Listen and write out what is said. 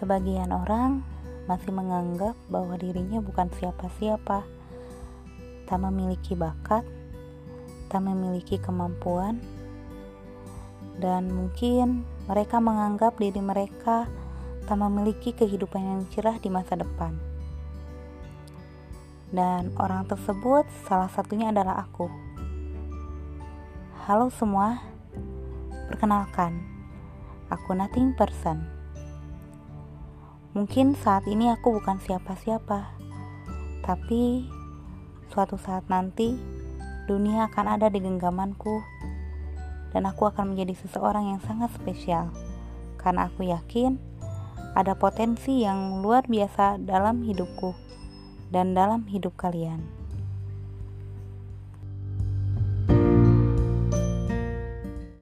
Sebagian orang masih menganggap bahwa dirinya bukan siapa-siapa, tak memiliki bakat, tak memiliki kemampuan, dan mungkin mereka menganggap diri mereka tak memiliki kehidupan yang cerah di masa depan. Dan orang tersebut salah satunya adalah aku. Halo semua, perkenalkan, aku Nothing Person. Mungkin saat ini aku bukan siapa-siapa, tapi suatu saat nanti dunia akan ada di genggamanku, dan aku akan menjadi seseorang yang sangat spesial karena aku yakin ada potensi yang luar biasa dalam hidupku dan dalam hidup kalian.